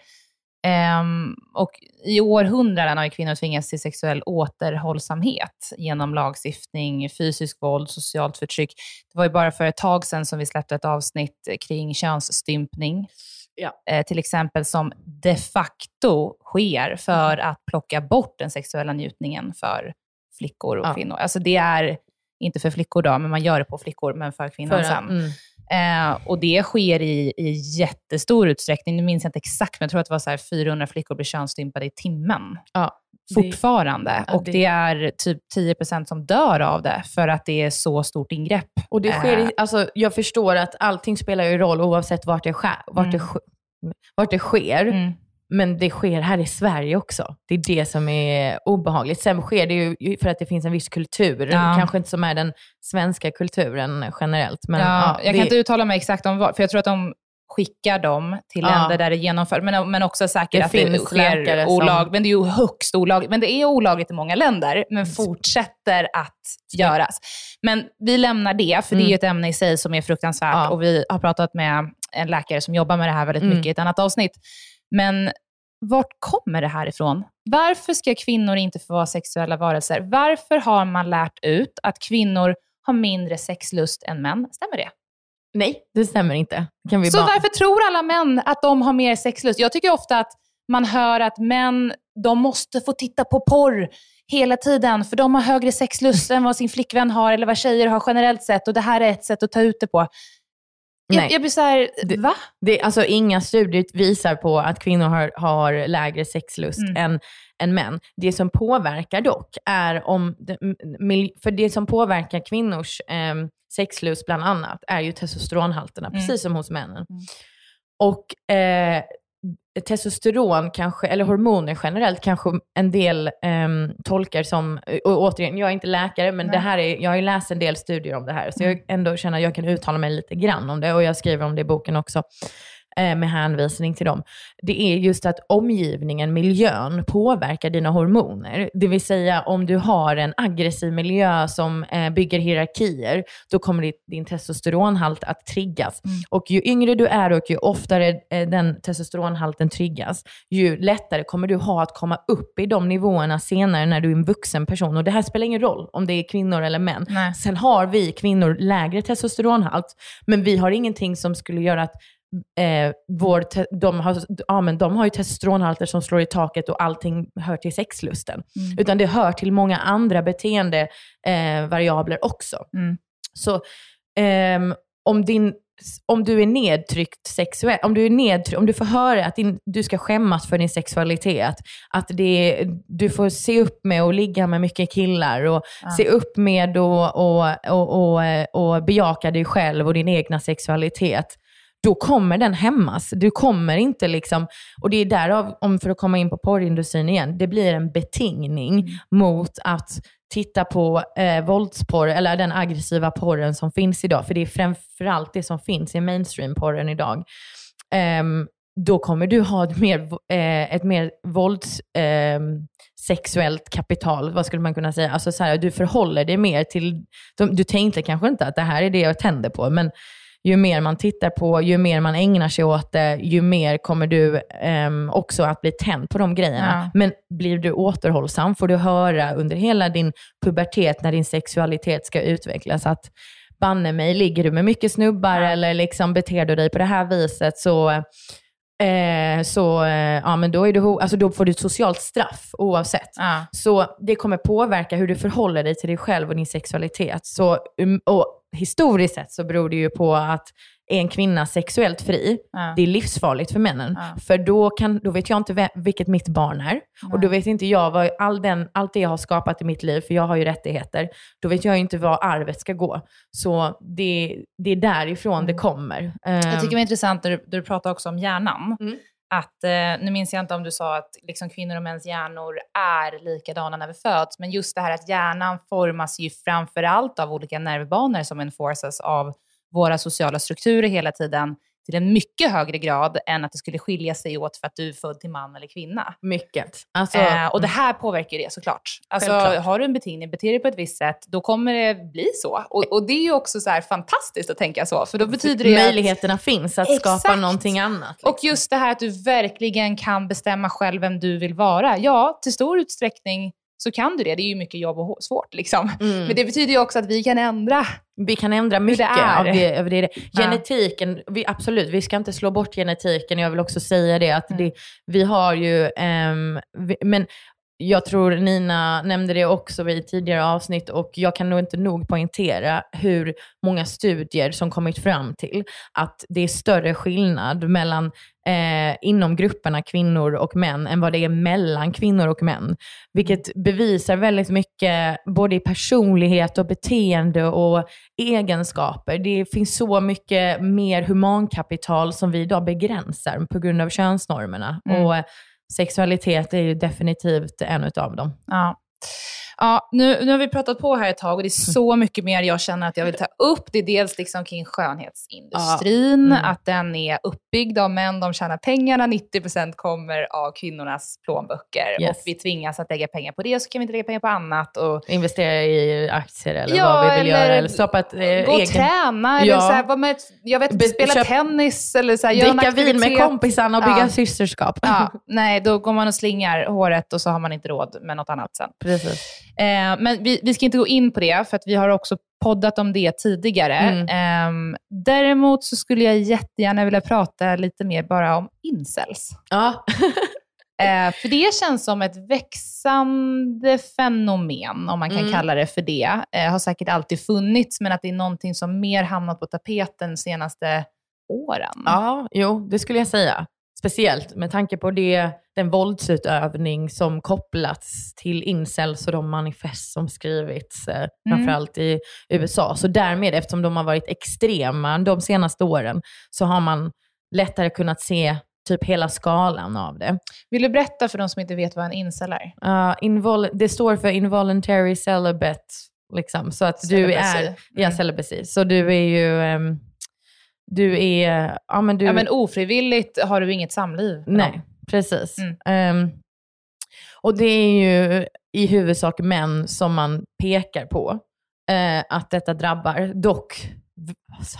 Um, och I århundraden har ju kvinnor tvingats till sexuell återhållsamhet genom lagstiftning, fysisk våld, socialt förtryck. Det var ju bara för ett tag sedan som vi släppte ett avsnitt kring könsstympning. Ja. Eh, till exempel som de facto sker för att plocka bort den sexuella njutningen för flickor och Ja. kvinnor. Alltså det är inte för flickor då, men man gör det på flickor, men för kvinnor För, sen. mm. Eh, och det sker i, i jättestor utsträckning. Nu minns jag inte exakt, men jag tror att det var så här 400 flickor blev könsstympade i timmen. Ja, Fortfarande. ja, och det- det är typ 10% som dör av det, för att det är så stort ingrepp. Och det sker, Eh. i, alltså, jag förstår att allting spelar ju roll oavsett vart det, sker, vart det, Mm. sk- vart det sker. Mm. Men det sker här i Sverige också. Det är det som är obehagligt. Sen sker det ju för att det finns en viss kultur. Ja. Kanske inte som är den svenska kulturen generellt. Men, ja, ja, jag det, kan inte uttala mig exakt om vad, för jag tror att de skickar dem till Ja. länder där det genomförs, men, men också säkert Det att det sker läkare som-. Men det är ju högst olagligt. Men det är olagligt i många länder, men fortsätter att göras. Men vi lämnar det, för det är ju ett ämne i sig som är fruktansvärt. Mm. Ja. Och vi har pratat med en läkare som jobbar med det här väldigt Mm. mycket i ett annat avsnitt. Men vart kommer det här ifrån? Varför ska kvinnor inte få vara sexuella varelser? Varför har man lärt ut att kvinnor har mindre sexlust än män? Stämmer det? Nej, det stämmer inte. Kan vi Så bara... varför tror alla män att de har mer sexlust? Jag tycker ofta att man hör att män, de måste få titta på porr hela tiden, för de har högre sexlust än vad sin flickvän har, eller vad tjejer har generellt sett, och det här är ett sätt att ta ut det på. Jag, Nej. jag blir så här, Det- va? Det, alltså, inga studier visar på att kvinnor har, har lägre sexlust Mm. än, än män. Det som påverkar dock är om, för det som påverkar kvinnors ehm, sexlust bland annat är ju testosteronhalterna, Mm. precis som hos männen. Mm. Och eh, testosteron kanske, eller hormoner generellt, kanske en del ehm, tolkar som, och återigen, jag är inte läkare, men Nej. det här är, jag har ju läst en del studier om det här, så Mm. jag ändå känner att jag kan uttala mig lite grann om det, och jag skriver om det i boken också eh, med hänvisning till dem. Det är just att omgivningen, miljön, påverkar dina hormoner. Det vill säga om du har en aggressiv miljö som eh, bygger hierarkier, då kommer din testosteronhalt att triggas. Mm. Och ju yngre du är och ju oftare eh, den testosteronhalten triggas, ju lättare kommer du ha att komma upp i de nivåerna senare när du är en vuxen person. Och det här spelar ingen roll om det är kvinnor eller män. Nej. Sen har vi kvinnor lägre testosteronhalt, men vi har ingenting som skulle göra att eh, vår de, har, ja, men de har ju testosteronhalter som slår i taket och allting hör till sexlusten. Mm. Utan det hör till många andra beteendevariabler eh, också. Mm. Så ehm, om, din, om du är nedtryckt sexuellt, om du, är nedtryckt, om du får höra att din, du ska skämmas för din sexualitet, att det, du får se upp med att ligga med mycket killar och Ja. se upp med och, och, och, och, eh, och bejaka dig själv och din egna sexualitet, då kommer den hämmas. Du kommer inte liksom, och det är därav, om för att komma in på porrindustrin igen, det blir en betingning mot att titta på eh, våldsporr, eller den aggressiva porren som finns idag, för det är framförallt det som finns i mainstream-porren idag. Ehm, då kommer du ha ett mer, eh, ett mer vålds, ehm, sexuellt kapital, vad skulle man kunna säga? Alltså så här, du förhåller dig mer till, du tänkte kanske inte att det här är det jag tänder på, men ju mer man tittar på, ju mer man ägnar sig åt det, ju mer kommer du ehm, också att bli tänd på de grejerna. Ja. Men blir du återhållsam får du höra under hela din pubertet när din sexualitet ska utvecklas att banne mig, ligger du med mycket snubbar Ja. eller liksom beter du dig på det här viset så Eh, så eh, ja, men då, är du, alltså, då får du ett socialt straff oavsett. Ja. Så det kommer påverka hur du förhåller dig till dig själv och din sexualitet. Så, um, och historiskt sett så beror det ju på att är en kvinna sexuellt fri, Ja. det är livsfarligt för männen. Ja. För då, kan, då vet jag inte vem, vilket mitt barn är. Och då vet inte jag vad all den, allt det jag har skapat i mitt liv, för jag har ju rättigheter, då vet jag ju inte var arvet ska gå. Så det, det är därifrån det kommer. Jag tycker Ehm, det var intressant när du, du pratade också om hjärnan. Mm. Att, eh, nu minns jag inte om du sa att liksom, kvinnor och mäns hjärnor är likadana när vi föds, men just det här att hjärnan formas ju framför allt av olika nervbanor som enforcas av våra sociala strukturer hela tiden till en mycket högre grad än att det skulle skilja sig åt för att du är född till man eller kvinna. mycket. Alltså, eh, och det här påverkar ju det såklart. Alltså, Självklart. har du en beteende, beter dig på ett visst sätt, då kommer det bli så. Och, och det är ju också så här fantastiskt att tänka så, för då betyder det att- möjligheterna finns att skapa Exakt. någonting annat. liksom. och just det här att du verkligen kan bestämma själv vem du vill vara. Ja, till stor utsträckning så kan du det. Det är ju mycket jobb och svårt. Liksom. Mm. Men det betyder ju också att vi kan ändra. Vi kan ändra mycket av det. Av det. Genetiken, vi, absolut, vi ska inte slå bort genetiken. Jag vill också säga det, att Mm. det, vi har ju, ehm, vi, men jag tror Nina nämnde det också i tidigare avsnitt och jag kan nog inte nog poängtera hur många studier som kommit fram till att det är större skillnad mellan eh, inom grupperna kvinnor och män än vad det är mellan kvinnor och män. Vilket bevisar väldigt mycket både i personlighet och beteende och egenskaper. Det finns så mycket mer humankapital som vi idag begränsar på grund av könsnormerna. Mm. Och sexualitet är ju definitivt en utav dem. Ja. Ja, nu, nu har vi pratat på här ett tag och det är så mycket mer jag känner att jag vill ta upp. Det är dels liksom kring skönhetsindustrin, Ja. Mm. att den är uppbyggd av män, de tjänar pengarna, 90% kommer av kvinnornas plånböcker. Yes. Och vi tvingas att lägga pengar på det, så kan vi inte lägga pengar på annat. Och Investera i aktier eller Ja, vad vi vill eller göra. Eller stoppa ett eh, gå och egen... träna, eller Ja. så här, vara med, jag vet spela köp- tennis eller så här, Dricka vin med kompisarna och bygga Ja. systerskap. Ja, nej, då går man och slingar håret och så har man inte råd med något annat sen. Precis. Eh, men vi, vi ska inte gå in på det, för att vi har också poddat om det tidigare. Mm. Eh, däremot så skulle jag jättegärna vilja prata lite mer bara om incels. Ja. Eh, för det känns som ett växande fenomen, om man kan Mm. kalla det för det. Eh, har säkert alltid funnits, men att det är någonting som mer hamnat på tapeten senaste åren. Ja, jo, det skulle jag säga. Speciellt med tanke på det, den våldsutövning som kopplats till incels och de manifest som skrivits, eh, framförallt i USA. Så därmed, eftersom de har varit extrema de senaste åren, så har man lättare kunnat se typ hela skalan av det. Vill du berätta för de som inte vet vad en incel är? Uh, invol- det står för involuntary celibate, liksom. så att du Celibacy. är, ja, Mm. celibacy. Så du är ju, ehm, du är, ja men du... Ja, men ofrivilligt har du inget samliv. Nej, någon. precis. Mm. Ehm, och det är ju i huvudsak män som man pekar på eh, att detta drabbar. Dock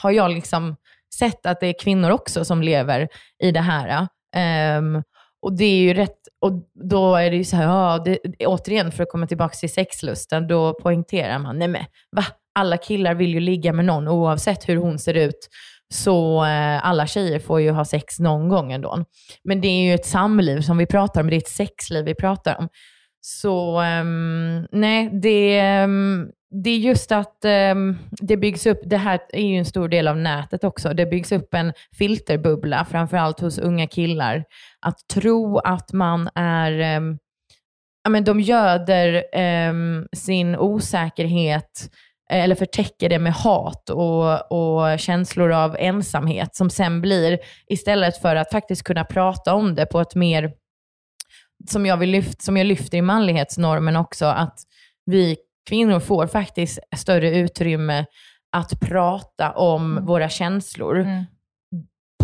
har jag liksom sett att det är kvinnor också som lever i det här. Ehm, och det är ju rätt, och då är det ju så här, ja, det, återigen för att komma tillbaka till sexlusten, då poängterar man, nej men va? Alla killar vill ju ligga med någon oavsett hur hon ser ut. Så eh, alla tjejer får ju ha sex någon gång ändå. Men det är ju ett samliv som vi pratar om, det är ett sexliv vi pratar om. Så um, nej, det, um, det är just att um, det byggs upp, det här är ju en stor del av nätet också, det byggs upp en filterbubbla, framförallt hos unga killar. Att tro att man är, ja men de göder sin osäkerhet eller förtäcker det med hat och, och känslor av ensamhet som sen blir, istället för att faktiskt kunna prata om det på ett mer, som jag, vill lyft, som jag lyfter i manlighetsnormen också, att vi kvinnor får faktiskt större utrymme att prata om Mm. våra känslor. Mm.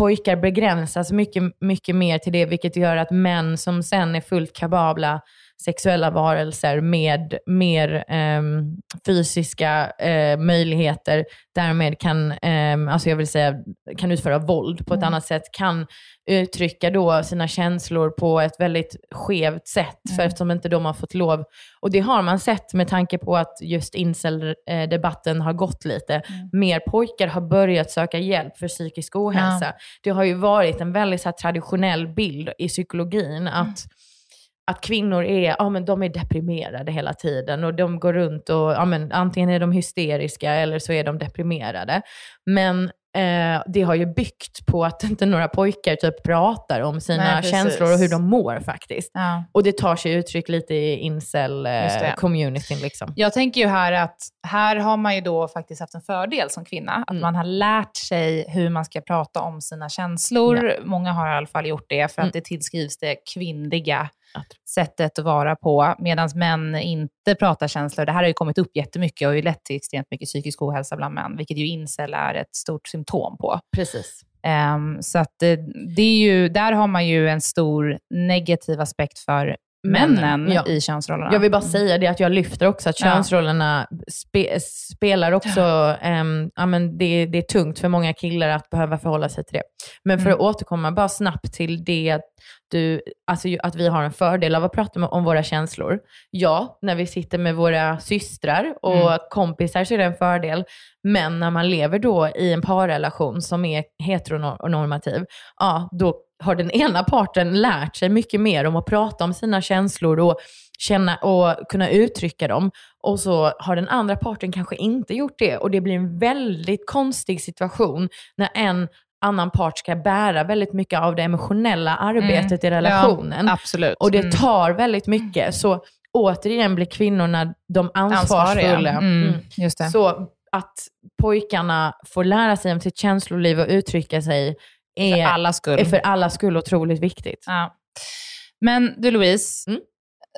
Pojkar begränsas mycket, mycket mer till det, vilket gör att män som sen är fullt kapabla sexuella varelser med mer ehm, fysiska eh, möjligheter, därmed kan, ehm, alltså jag vill säga, kan utföra våld på ett Mm. annat sätt, kan uttrycka då sina känslor på ett väldigt skevt sätt, för Mm. eftersom inte de har fått lov. Och det har man sett med tanke på att just incel-debatten har gått lite. Mm. Mer pojkar har börjat söka hjälp för psykisk ohälsa. Det har ju varit en väldigt så här, traditionell bild i psykologin att att kvinnor är, ja, men de är deprimerade hela tiden och de går runt och ja, men, antingen är de hysteriska eller så är de deprimerade. Men eh, det har ju byggt på att inte några pojkar typ pratar om sina Nej, känslor och hur de mår faktiskt. Ja. Och det tar sig uttryck lite i incel-communityn. liksom. Jag tänker ju här att här har man ju då faktiskt haft en fördel som kvinna. Att Mm. man har lärt sig hur man ska prata om sina känslor. Många har i alla fall gjort det, för att Mm. det tillskrivs det kvinnliga Ja. Sättet att vara på, medan män inte pratar känslor. Det här har ju kommit upp jättemycket och har ju lett till extremt mycket psykisk ohälsa bland män, vilket ju incel är ett stort symptom på. Precis. Ehm, så att det, det är ju, där har man ju en stor negativ aspekt för männen ja. i könsrollerna. Jag vill bara säga det att jag lyfter också att könsrollerna spe, spelar också, ehm, ja, men det, det är tungt för många killar att behöva förhålla sig till det. Men för Mm. att återkomma bara snabbt till det att, du, alltså, att vi har en fördel av att prata om våra känslor. Ja, när vi sitter med våra systrar och Mm. kompisar så är det en fördel. Men när man lever då i en parrelation som är heteronormativ, ja, då har den ena parten lärt sig mycket mer om att prata om sina känslor och känna och kunna uttrycka dem. Och så har den andra parten kanske inte gjort det. Och det blir en väldigt konstig situation när en annan part ska bära väldigt mycket av det emotionella arbetet i relationen. Ja, absolut. Och det Mm. tar väldigt mycket. Så återigen blir kvinnorna de ansvarsfulla. Mm, Mm. Så att pojkarna får lära sig om sitt känsloliv och uttrycka sig är för alla skull. är för alla skull otroligt viktigt. Ja. Men du Louise, Mm.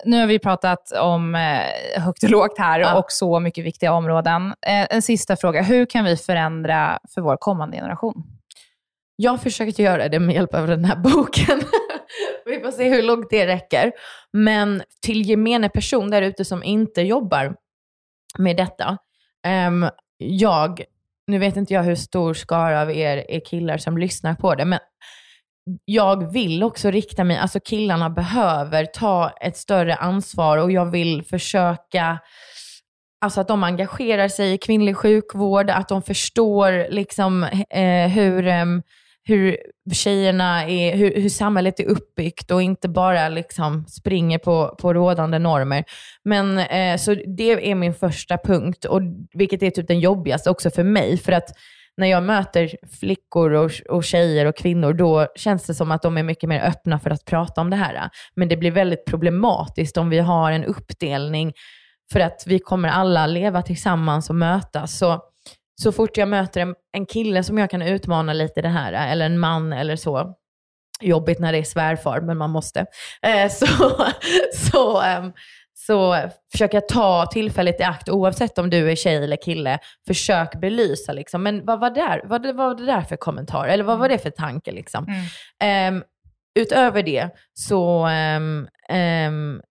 nu har vi pratat om eh, högt och lågt här Ja. och så mycket viktiga områden. Eh, en sista fråga, hur kan vi förändra för vår kommande generation? Jag har försökt göra det med hjälp av den här boken. vi får se hur långt det räcker. Men till gemene person där ute som inte jobbar med detta. ehm, jag, nu vet inte jag hur stor skara av er är killar som lyssnar på det, men jag vill också rikta mig, alltså killarna behöver ta ett större ansvar och jag vill försöka Alltså att de engagerar sig i kvinnlig sjukvård, att de förstår liksom, eh, hur, ehm, hur tjejerna är, hur, hur samhället är uppbyggt och inte bara liksom springer på, på rådande normer. Men eh, så det är min första punkt, och vilket är typ den jobbigaste också för mig. För att när jag möter flickor och, och tjejer och kvinnor, då känns det som att de är mycket mer öppna för att prata om det här. Men det blir väldigt problematiskt om vi har en uppdelning, för att vi kommer alla leva tillsammans och mötas. Så, så fort jag möter en, en kille som jag kan utmana lite i det här, eller en man eller så, jobbigt när det är svärfar, men man måste, eh, så, så, um, så försöker jag ta tillfället i akt, oavsett om du är tjej eller kille, försök belysa liksom. Men vad var, där, vad, vad var det där för kommentar? Eller vad var det för tanke liksom? Mm. Um, utöver det så um, um,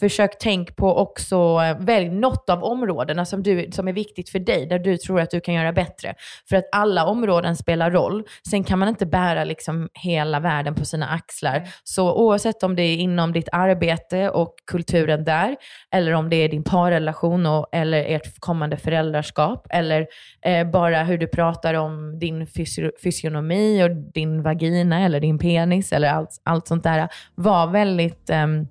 försök tänk på också, eh, välj något av områdena som, du, som är viktigt för dig, där du tror att du kan göra bättre. För att alla områden spelar roll. Sen kan man inte bära liksom hela världen på sina axlar. Mm. Så oavsett om det är inom ditt arbete och kulturen där, eller om det är din parrelation och, eller ert kommande föräldraskap, eller eh, bara hur du pratar om din fysio fysionomi och din vagina eller din penis eller allt, allt sånt där. Var väldigt um,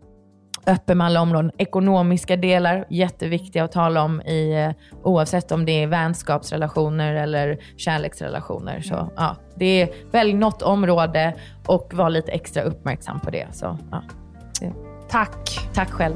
öppen med alla områden. Ekonomiska delar, jätteviktiga att tala om i, eh, oavsett om det är vänskapsrelationer eller kärleksrelationer. Så, mm. ja, det är, välj något område och var lite extra uppmärksam på det. Så, ja, det. Tack. Tack själv.